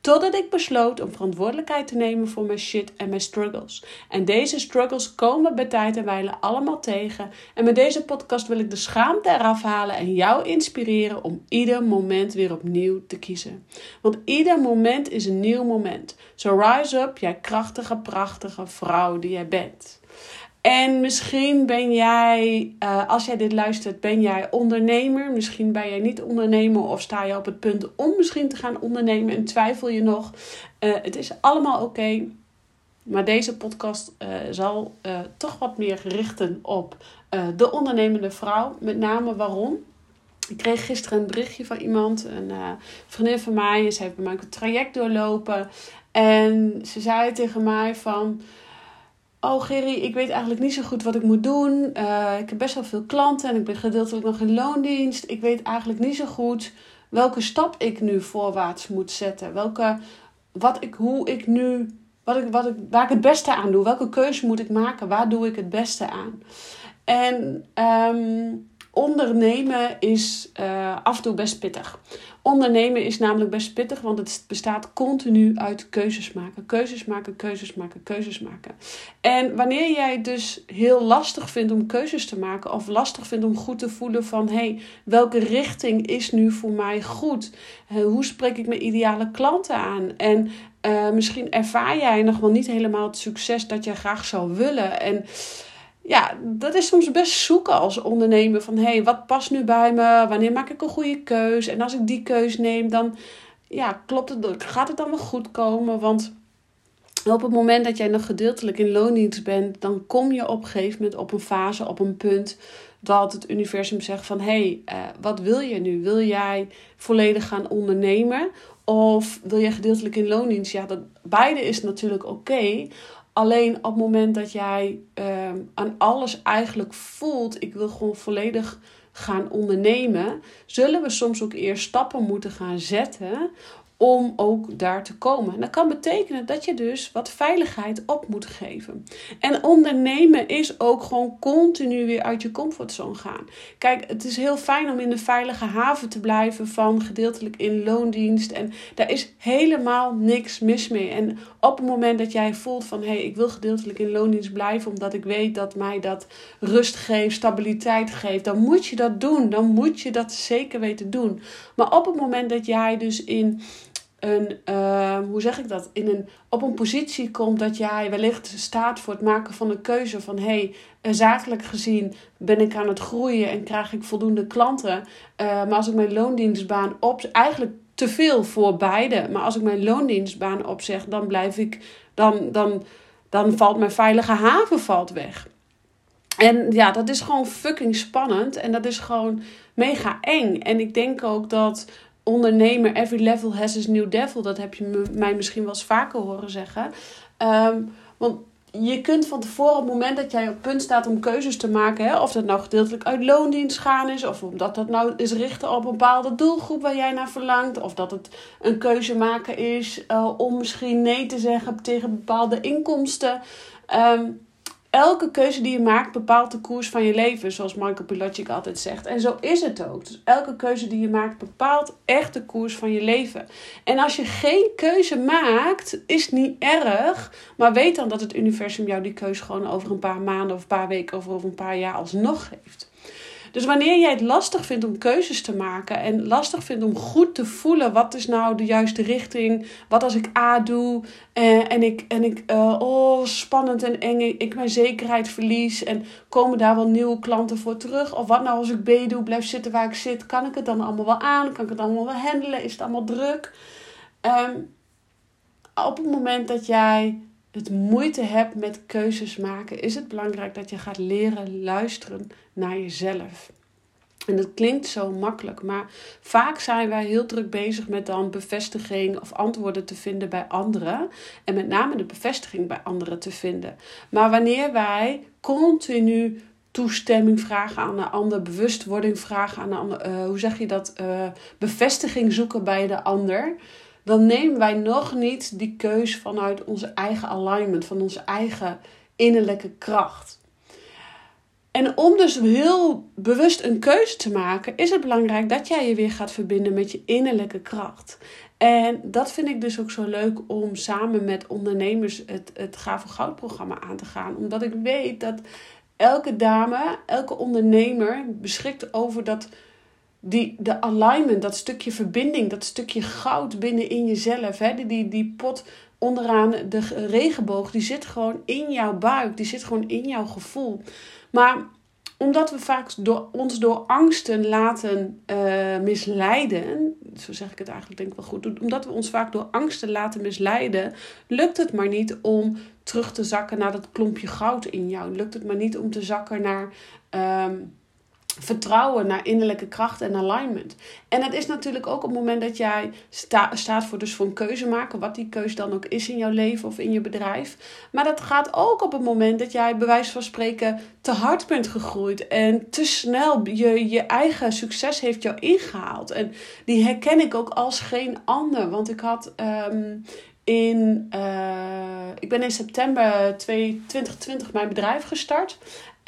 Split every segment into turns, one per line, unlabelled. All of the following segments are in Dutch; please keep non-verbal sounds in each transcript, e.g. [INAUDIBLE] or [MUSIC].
Totdat ik besloot om verantwoordelijkheid te nemen voor mijn shit en mijn struggles. En deze struggles komen bij tijd en wijle allemaal tegen. En met deze podcast wil ik de schaamte eraf halen en jou inspireren om ieder moment weer opnieuw te kiezen. Want ieder moment is een nieuw moment. So rise up, jij krachtige, prachtige vrouw die jij bent. En misschien ben jij, uh, als jij dit luistert, ben jij ondernemer. Misschien ben jij niet ondernemer of sta je op het punt om misschien te gaan ondernemen en twijfel je nog. Uh, het is allemaal oké. Maar deze podcast uh, zal toch wat meer richten op de ondernemende vrouw. Met name waarom. Ik kreeg gisteren een berichtje van iemand, een vriendin van mij. Ze heeft bij mij een traject doorlopen. En ze zei tegen mij van Oh Gerry, ik weet eigenlijk niet zo goed wat ik moet doen. Uh, ik heb best wel veel klanten en ik ben gedeeltelijk nog in loondienst. Ik weet eigenlijk niet zo goed welke stap ik nu voorwaarts moet zetten. Welke, wat ik, hoe ik nu, wat ik, wat ik, waar ik het beste aan doe. Welke keuze moet ik maken? Waar doe ik het beste aan? En um, ondernemen is uh, af en toe best pittig. Ondernemen is namelijk best pittig, want het bestaat continu uit keuzes maken. Keuzes maken, keuzes maken, keuzes maken. En wanneer jij dus heel lastig vindt om keuzes te maken, of lastig vindt om goed te voelen van hé, hey, welke richting is nu voor mij goed? Uh, hoe spreek ik mijn ideale klanten aan? En uh, misschien ervaar jij nog wel niet helemaal het succes dat jij graag zou willen. En ja, dat is soms best zoeken als ondernemer. Van hé, hey, wat past nu bij me? Wanneer maak ik een goede keus? En als ik die keus neem, dan ja, klopt het, gaat het dan wel goed komen? Want op het moment dat jij nog gedeeltelijk in loondienst bent, dan kom je op een gegeven moment op een fase, op een punt dat het universum zegt van hé, hey, uh, wat wil je nu? Wil jij volledig gaan ondernemen? Of wil je gedeeltelijk in loondienst? Ja, dat, beide is natuurlijk oké. Alleen op het moment dat jij uh, aan alles eigenlijk voelt, ik wil gewoon volledig gaan ondernemen, zullen we soms ook eerst stappen moeten gaan zetten om ook daar te komen. En dat kan betekenen dat je dus wat veiligheid op moet geven. En ondernemen is ook gewoon continu weer uit je comfortzone gaan. Kijk, het is heel fijn om in de veilige haven te blijven van gedeeltelijk in loondienst. En daar is helemaal niks mis mee. En op het moment dat jij voelt van hé, hey, ik wil gedeeltelijk in loondienst blijven, omdat ik weet dat mij dat rust geeft, stabiliteit geeft, dan moet je dat doen. Dan moet je dat zeker weten doen. Maar op het moment dat jij dus in een, uh, hoe zeg ik dat, in een, op een positie komt dat jij wellicht staat voor het maken van een keuze van hé, hey, zakelijk gezien ben ik aan het groeien en krijg ik voldoende klanten. Uh, maar als ik mijn loondienstbaan op, eigenlijk te veel voor beide, maar als ik mijn loondienstbaan opzeg, dan blijf ik, dan, dan, dan valt mijn veilige haven valt weg. En ja, dat is gewoon fucking spannend en dat is gewoon mega eng. En ik denk ook dat ondernemer, every level has his new devil. Dat heb je mij misschien wel eens vaker horen zeggen. Um, want je kunt van tevoren, op het moment dat jij op het punt staat om keuzes te maken, hè, of dat nou gedeeltelijk uit loondienst gaan is, of omdat dat nou is richten op een bepaalde doelgroep waar jij naar verlangt, of dat het een keuze maken is uh, om misschien nee te zeggen tegen bepaalde inkomsten. Um, elke keuze die je maakt bepaalt de koers van je leven, zoals Michael Pilacic altijd zegt. En zo is het ook. Dus elke keuze die je maakt bepaalt echt de koers van je leven. En als je geen keuze maakt, is niet erg, maar weet dan dat het universum jou die keuze gewoon over een paar maanden of een paar weken of over een paar jaar alsnog geeft. Dus wanneer jij het lastig vindt om keuzes te maken en lastig vindt om goed te voelen wat is nou de juiste richting, wat als ik A doe eh, en ik, en ik uh, oh spannend en eng, ik mijn zekerheid verlies en komen daar wel nieuwe klanten voor terug? Of wat nou als ik B doe, blijf zitten waar ik zit, kan ik het dan allemaal wel aan? Kan ik het allemaal wel handelen? Is het allemaal druk? Um, op het moment dat jij het moeite hebt met keuzes maken, is het belangrijk dat je gaat leren luisteren naar jezelf. En dat klinkt zo makkelijk, maar vaak zijn wij heel druk bezig met dan bevestiging of antwoorden te vinden bij anderen. En met name de bevestiging bij anderen te vinden. Maar wanneer wij continu toestemming vragen aan de ander, bewustwording vragen aan de ander, uh, hoe zeg je dat, uh, bevestiging zoeken bij de ander, dan nemen wij nog niet die keus vanuit onze eigen alignment, van onze eigen innerlijke kracht. En om dus heel bewust een keuze te maken, is het belangrijk dat jij je weer gaat verbinden met je innerlijke kracht. En dat vind ik dus ook zo leuk om samen met ondernemers het, het Gaven Goud programma aan te gaan. Omdat ik weet dat elke dame, elke ondernemer beschikt over dat, die, de alignment, dat stukje verbinding, dat stukje goud binnenin jezelf. Hè? Die, die, die pot onderaan de regenboog, die zit gewoon in jouw buik, die zit gewoon in jouw gevoel. Maar omdat we vaak door, ons door angsten laten uh, misleiden, zo zeg ik het eigenlijk denk ik wel goed, omdat we ons vaak door angsten laten misleiden, lukt het maar niet om terug te zakken naar dat klompje goud in jou. Lukt het maar niet om te zakken naar um, vertrouwen, naar innerlijke kracht en alignment. En het is natuurlijk ook op het moment dat jij sta, staat voor, dus voor een keuze maken, wat die keuze dan ook is in jouw leven of in je bedrijf. Maar dat gaat ook op het moment dat jij bij wijze van spreken te hard bent gegroeid en te snel je, je eigen succes heeft jou ingehaald. En die herken ik ook als geen ander. Want ik had um, in, uh, ik ben in september 2020 mijn bedrijf gestart.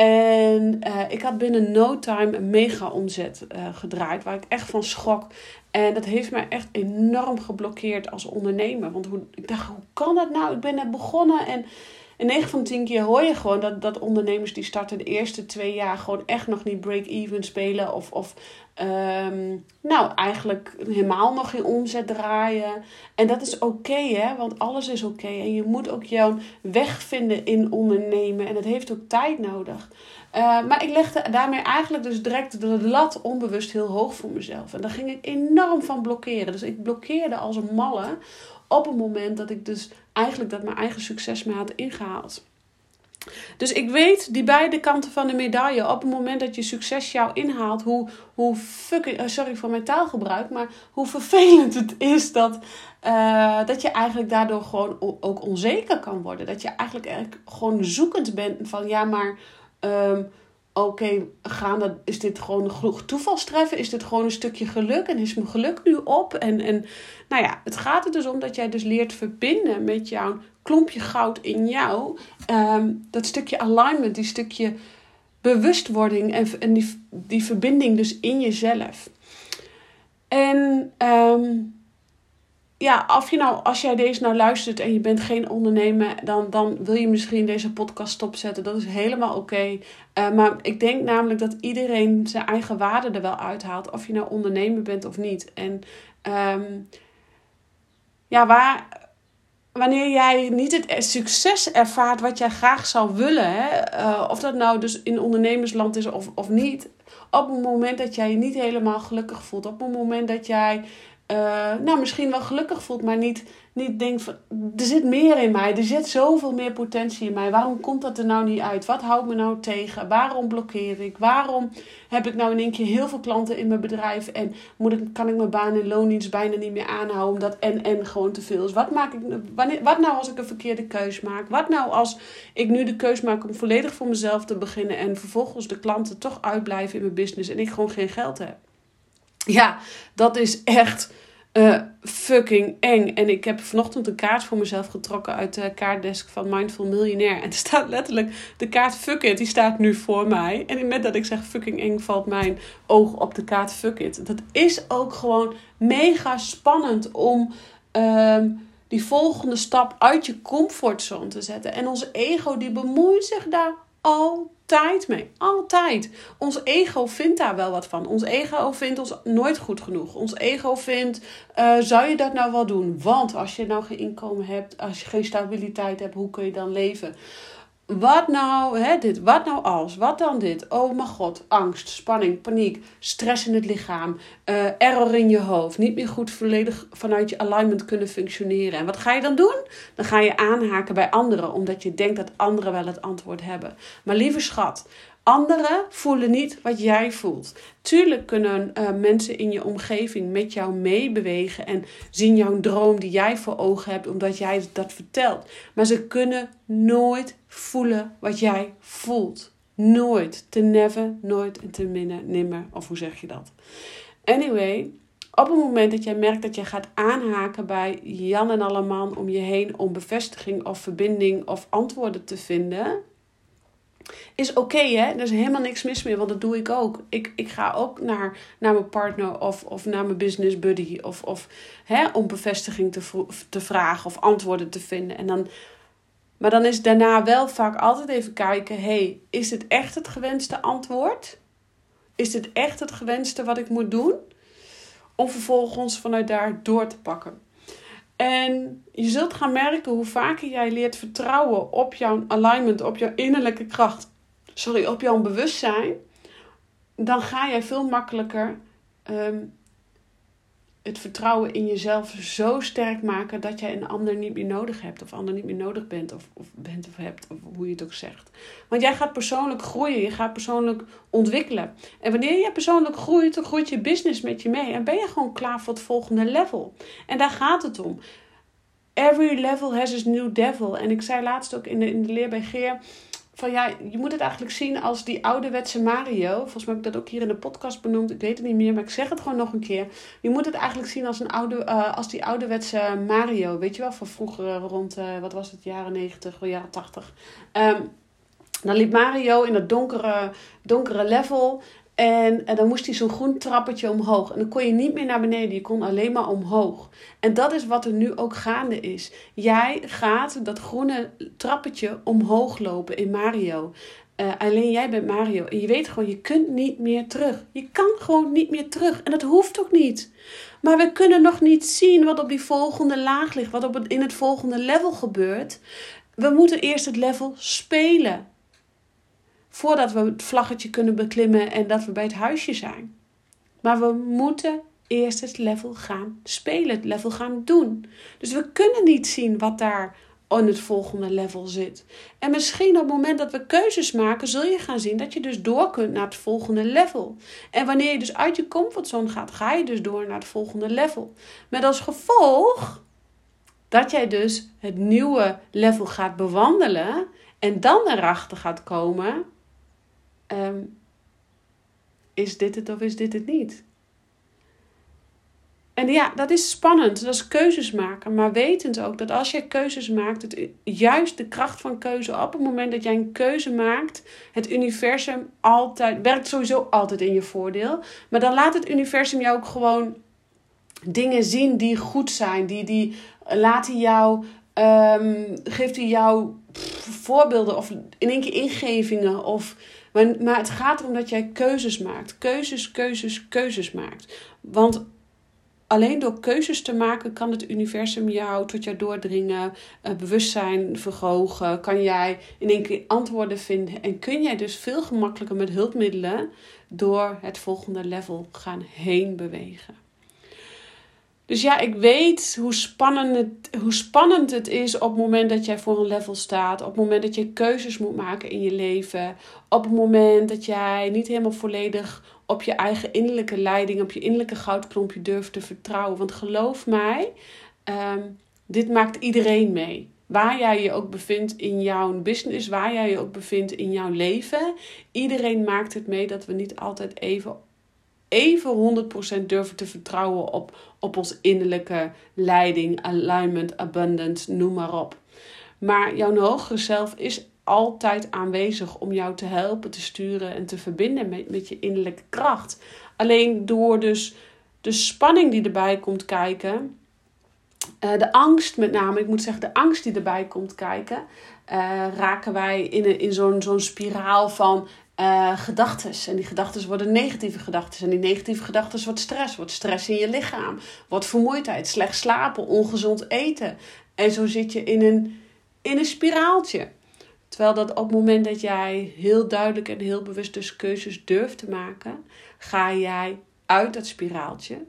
En uh, ik had binnen no time een mega omzet uh, gedraaid, waar ik echt van schrok. En dat heeft mij echt enorm geblokkeerd als ondernemer. Want hoe, ik dacht, hoe kan dat nou? Ik ben net begonnen en in 9 van 10 keer hoor je gewoon dat, dat ondernemers die starten de eerste twee jaar gewoon echt nog niet break-even spelen. Of, of um, nou, eigenlijk helemaal nog geen omzet draaien. En dat is oké, hè? Want alles is oké. En je moet ook jouw weg vinden in ondernemen. En dat heeft ook tijd nodig. Uh, maar ik legde daarmee eigenlijk dus direct de lat onbewust heel hoog voor mezelf. En daar ging ik enorm van blokkeren. Dus ik blokkeerde als een malle op het moment dat ik dus eigenlijk dat mijn eigen succes me had ingehaald. Dus ik weet die beide kanten van de medaille. Op het moment dat je succes jou inhaalt, hoe, hoe fucking, eh, sorry voor mijn taalgebruik, maar hoe vervelend het is dat, uh, dat je eigenlijk daardoor gewoon ook onzeker kan worden. Dat je eigenlijk, eigenlijk gewoon zoekend bent van ja, maar um, oké, okay, is dit gewoon een toevalstreffen? Is dit gewoon een stukje geluk? En is mijn geluk nu op? En, en nou ja, het gaat er dus om dat jij dus leert verbinden met jouw klompje goud in jou. Um, dat stukje alignment, die stukje bewustwording en, en die, die verbinding dus in jezelf. En um, ja, of je nou, als jij deze nou luistert en je bent geen ondernemer, dan, dan wil je misschien deze podcast stopzetten. Dat is helemaal oké. Uh, maar ik denk namelijk dat iedereen zijn eigen waarde er wel uithaalt. Of je nou ondernemer bent of niet. En um, ja, waar, wanneer jij niet het succes ervaart wat jij graag zou willen, hè, uh, of dat nou dus in ondernemersland is of, of niet, op het moment dat jij je niet helemaal gelukkig voelt, op het moment dat jij uh, nou, misschien wel gelukkig voelt, maar niet, niet denkt van er zit meer in mij, er zit zoveel meer potentie in mij. Waarom komt dat er nou niet uit? Wat houdt me nou tegen? Waarom blokkeer ik? Waarom heb ik nou in één keer heel veel klanten in mijn bedrijf en moet ik, kan ik mijn baan en loondienst bijna niet meer aanhouden omdat en en gewoon te veel is? Wat, maak ik, wanneer, wat nou als ik een verkeerde keus maak? Wat nou als ik nu de keus maak om volledig voor mezelf te beginnen en vervolgens de klanten toch uitblijven in mijn business en ik gewoon geen geld heb? Ja, dat is echt uh, fucking eng. En ik heb vanochtend een kaart voor mezelf getrokken uit de kaartdesk van Mindful Millionaire. En er staat letterlijk de kaart fuck it, die staat nu voor mij. En met dat ik zeg fucking eng valt mijn oog op de kaart fuck it. Dat is ook gewoon mega spannend om um, die volgende stap uit je comfortzone te zetten. En onze ego die bemoeit zich daar altijd mee. Altijd. Ons ego vindt daar wel wat van. Ons ego vindt ons nooit goed genoeg. Ons ego vindt, uh, zou je dat nou wel doen? Want als je nou geen inkomen hebt, als je geen stabiliteit hebt, hoe kun je dan leven? Wat nou, hè, dit, wat nou als, wat dan dit? Oh mijn god, angst, spanning, paniek, stress in het lichaam, uh, error in je hoofd, niet meer goed volledig vanuit je alignment kunnen functioneren. En wat ga je dan doen? Dan ga je aanhaken bij anderen, omdat je denkt dat anderen wel het antwoord hebben. Maar lieve schat, Anderen voelen niet wat jij voelt. Tuurlijk kunnen uh, mensen in je omgeving met jou meebewegen en zien jouw droom die jij voor ogen hebt, omdat jij dat vertelt. Maar ze kunnen nooit voelen wat jij voelt. Nooit. Te never, nooit en te minnen, nimmer. Of hoe zeg je dat? Anyway, op het moment dat jij merkt dat je gaat aanhaken bij Jan en alle man om je heen om bevestiging of verbinding of antwoorden te vinden, is oké, hè? Er is helemaal niks mis mee, want dat doe ik ook. Ik, ik ga ook naar, naar mijn partner of, of naar mijn business buddy of, of hè, om bevestiging te, te vragen of antwoorden te vinden. En dan, maar dan is daarna wel vaak altijd even kijken: hey, is dit echt het gewenste antwoord? Is dit echt het gewenste wat ik moet doen? Om vervolgens vanuit daar door te pakken. En je zult gaan merken hoe vaker jij leert vertrouwen op jouw alignment, op jouw innerlijke kracht, sorry, op jouw bewustzijn, dan ga jij veel makkelijker ehm, het vertrouwen in jezelf zo sterk maken dat jij een ander niet meer nodig hebt, of ander niet meer nodig bent, of, of bent of hebt, of hoe je het ook zegt. Want jij gaat persoonlijk groeien, je gaat persoonlijk ontwikkelen. En wanneer je persoonlijk groeit, dan groeit je business met je mee en ben je gewoon klaar voor het volgende level. En daar gaat het om. Every level has its new devil. En ik zei laatst ook in de, in de leer bij Geer van ja, je moet het eigenlijk zien als die ouderwetse Mario. Volgens mij heb ik dat ook hier in de podcast benoemd. Ik weet het niet meer, maar ik zeg het gewoon nog een keer. Je moet het eigenlijk zien als, een oude, uh, als die ouderwetse Mario. Weet je wel, van vroeger rond, uh, wat was het, jaren 90, jaren 80. Um, dan liep Mario in dat donkere, donkere level. En, dan moest hij zo'n groen trappetje omhoog. En dan kon je niet meer naar beneden, je kon alleen maar omhoog. En dat is wat er nu ook gaande is. Jij gaat dat groene trappetje omhoog lopen in Mario. Uh, alleen jij bent Mario. En je weet gewoon, je kunt niet meer terug. Je kan gewoon niet meer terug. En dat hoeft ook niet. Maar we kunnen nog niet zien wat op die volgende laag ligt. Wat op het, in het volgende level gebeurt. We moeten eerst het level spelen voordat we het vlaggetje kunnen beklimmen en dat we bij het huisje zijn. Maar we moeten eerst het level gaan spelen, het level gaan doen. Dus we kunnen niet zien wat daar in het volgende level zit. En misschien op het moment dat we keuzes maken, zul je gaan zien dat je dus door kunt naar het volgende level. En wanneer je dus uit je comfortzone gaat, ga je dus door naar het volgende level. Met als gevolg dat jij dus het nieuwe level gaat bewandelen en dan erachter gaat komen Ehm, is dit het of is dit het niet? En ja, dat is spannend. Dat is keuzes maken. Maar wetend ook dat als je keuzes maakt, het, juist de kracht van keuze, op het moment dat jij een keuze maakt, het universum altijd, werkt sowieso altijd in je voordeel. Maar dan laat het universum jou ook gewoon dingen zien die goed zijn. Die, die laat hij jou, um, geeft hij jou voorbeelden of in één keer ingevingen of maar, maar het gaat erom dat jij keuzes maakt. Keuzes, keuzes, keuzes maakt. Want alleen door keuzes te maken kan het universum jou tot jou doordringen, uh, bewustzijn verhogen, kan jij in één keer antwoorden vinden en kun jij dus veel gemakkelijker met hulpmiddelen door het volgende level gaan heen bewegen. Dus ja, ik weet hoe spannend, het, hoe spannend het is op het moment dat jij voor een level staat. Op het moment dat je keuzes moet maken in je leven. Op het moment dat jij niet helemaal volledig op je eigen innerlijke leiding, op je innerlijke goudklompje durft te vertrouwen. Want geloof mij, ehm, dit maakt iedereen mee. Waar jij je ook bevindt in jouw business, waar jij je ook bevindt in jouw leven. Iedereen maakt het mee dat we niet altijd even even 100% durven te vertrouwen op, op ons innerlijke leiding, alignment, abundance, noem maar op. Maar jouw hogere zelf is altijd aanwezig om jou te helpen, te sturen en te verbinden met, met je innerlijke kracht. Alleen door dus de spanning die erbij komt kijken, uh, de angst met name, ik moet zeggen de angst die erbij komt kijken, uh, raken wij in, een, in zo'n zo'n spiraal van uh, gedachten. En die gedachten worden negatieve gedachten. En die negatieve gedachten wordt stress. Wordt stress in je lichaam. Wordt vermoeidheid. Slecht slapen. Ongezond eten. En zo zit je in een, in een spiraaltje. Terwijl dat op het moment dat jij heel duidelijk en heel bewust dus keuzes durft te maken, ga jij uit dat spiraaltje.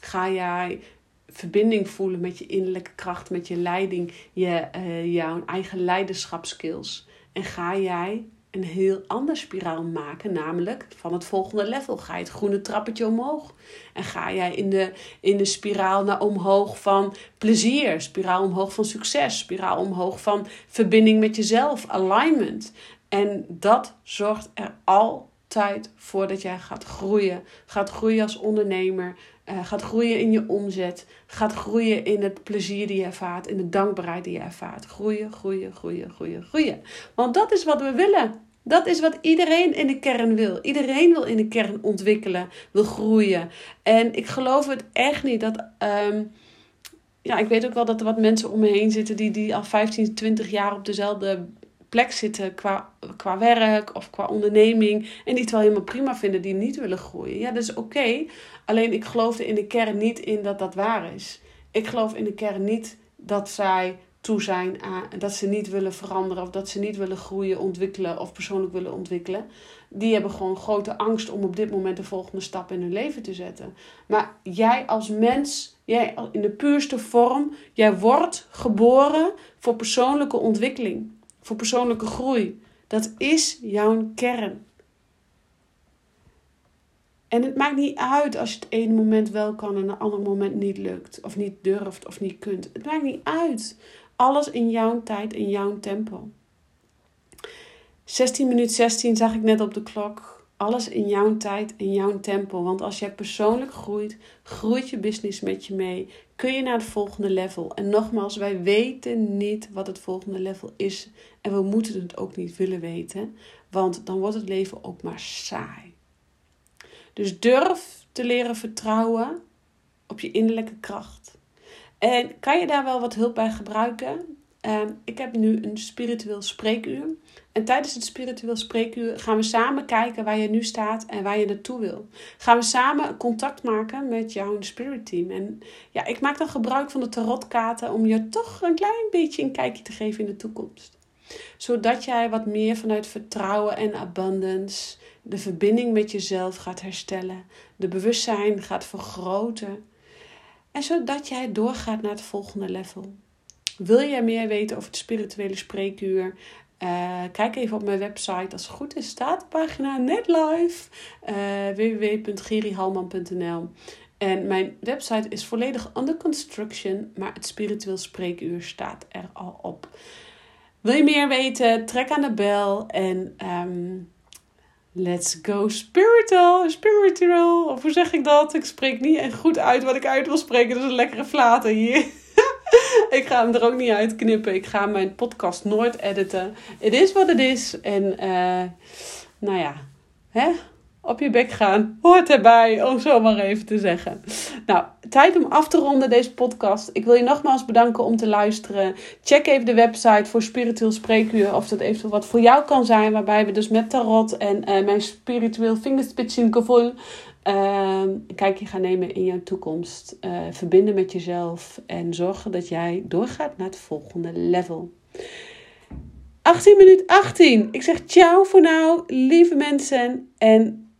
Ga jij verbinding voelen met je innerlijke kracht, met je leiding, je, uh, jouw eigen leiderschapskills. En ga jij een heel ander spiraal maken, namelijk van het volgende level. Ga je het groene trappetje omhoog en ga jij in de, in de spiraal naar omhoog van plezier, spiraal omhoog van succes, spiraal omhoog van verbinding met jezelf, alignment. En dat zorgt er altijd voor dat jij gaat groeien. Gaat groeien als ondernemer, uh, gaat groeien in je omzet, gaat groeien in het plezier die je ervaart, in de dankbaarheid die je ervaart. Groeien, groeien, groeien, groeien, groeien. Want dat is wat we willen. Dat is wat iedereen in de kern wil. Iedereen wil in de kern ontwikkelen, wil groeien. En ik geloof het echt niet dat. Um, ja, ik weet ook wel dat er wat mensen om me heen zitten die, die al 15, 20 jaar op dezelfde plek zitten qua, qua werk of qua onderneming. En die het wel helemaal prima vinden, die niet willen groeien. Ja, dat is oké. Alleen ik geloof er in de kern niet in dat dat waar is. Ik geloof in de kern niet dat zij toe zijn aan dat ze niet willen veranderen of dat ze niet willen groeien, ontwikkelen of persoonlijk willen ontwikkelen. Die hebben gewoon grote angst om op dit moment de volgende stap in hun leven te zetten. Maar jij als mens, jij in de puurste vorm, jij wordt geboren voor persoonlijke ontwikkeling voor persoonlijke groei. Dat is jouw kern. En het maakt niet uit als je het ene moment wel kan en het andere moment niet lukt, of niet durft of niet kunt. Het maakt niet uit. Alles in jouw tijd, in jouw tempo. 16 minuten 16 zag ik net op de klok. Alles in jouw tijd, in jouw tempo. Want als jij persoonlijk groeit, groeit je business met je mee. Kun je naar het volgende level. En nogmaals, wij weten niet wat het volgende level is. En we moeten het ook niet willen weten. Want dan wordt het leven ook maar saai. Dus durf te leren vertrouwen op je innerlijke kracht. En kan je daar wel wat hulp bij gebruiken? Ehm, ik heb nu een spiritueel spreekuur. En tijdens het spiritueel spreekuur gaan we samen kijken waar je nu staat en waar je naartoe wil. Gaan we samen contact maken met jouw spirit team. En ja, ik maak dan gebruik van de tarotkaarten om je toch een klein beetje een kijkje te geven in de toekomst. Zodat jij wat meer vanuit vertrouwen en abundance de verbinding met jezelf gaat herstellen. De bewustzijn gaat vergroten. En zodat jij doorgaat naar het volgende level. Wil jij meer weten over het spirituele spreekuur? Uh, kijk even op mijn website. Als het goed is, staat de pagina net live. Uh, www.gerihalman.nl En mijn website is volledig under construction, maar het spiritueel spreekuur staat er al op. Wil je meer weten? Trek aan de bel en um, let's go spiritual. Spiritual, of hoe zeg ik dat? Ik spreek niet goed uit wat ik uit wil spreken. Dat is een lekkere flater hier. [LAUGHS] ik ga hem er ook niet uitknippen. Ik ga mijn podcast nooit editen. Het is wat het is. En uh, nou ja, hè? Op je bek gaan hoort erbij, om zo maar even te zeggen. Nou, tijd om af te ronden deze podcast. Ik wil je nogmaals bedanken om te luisteren. Check even de website voor spiritueel spreekuur of dat eventueel wat voor jou kan zijn. Waarbij we dus met tarot en uh, mijn spiritueel fingerspitching gevoel uh, een kijkje gaan nemen in jouw toekomst. Uh, verbinden met jezelf en zorgen dat jij doorgaat naar het volgende level. 18 minuut 18. Ik zeg ciao voor nou, lieve mensen. En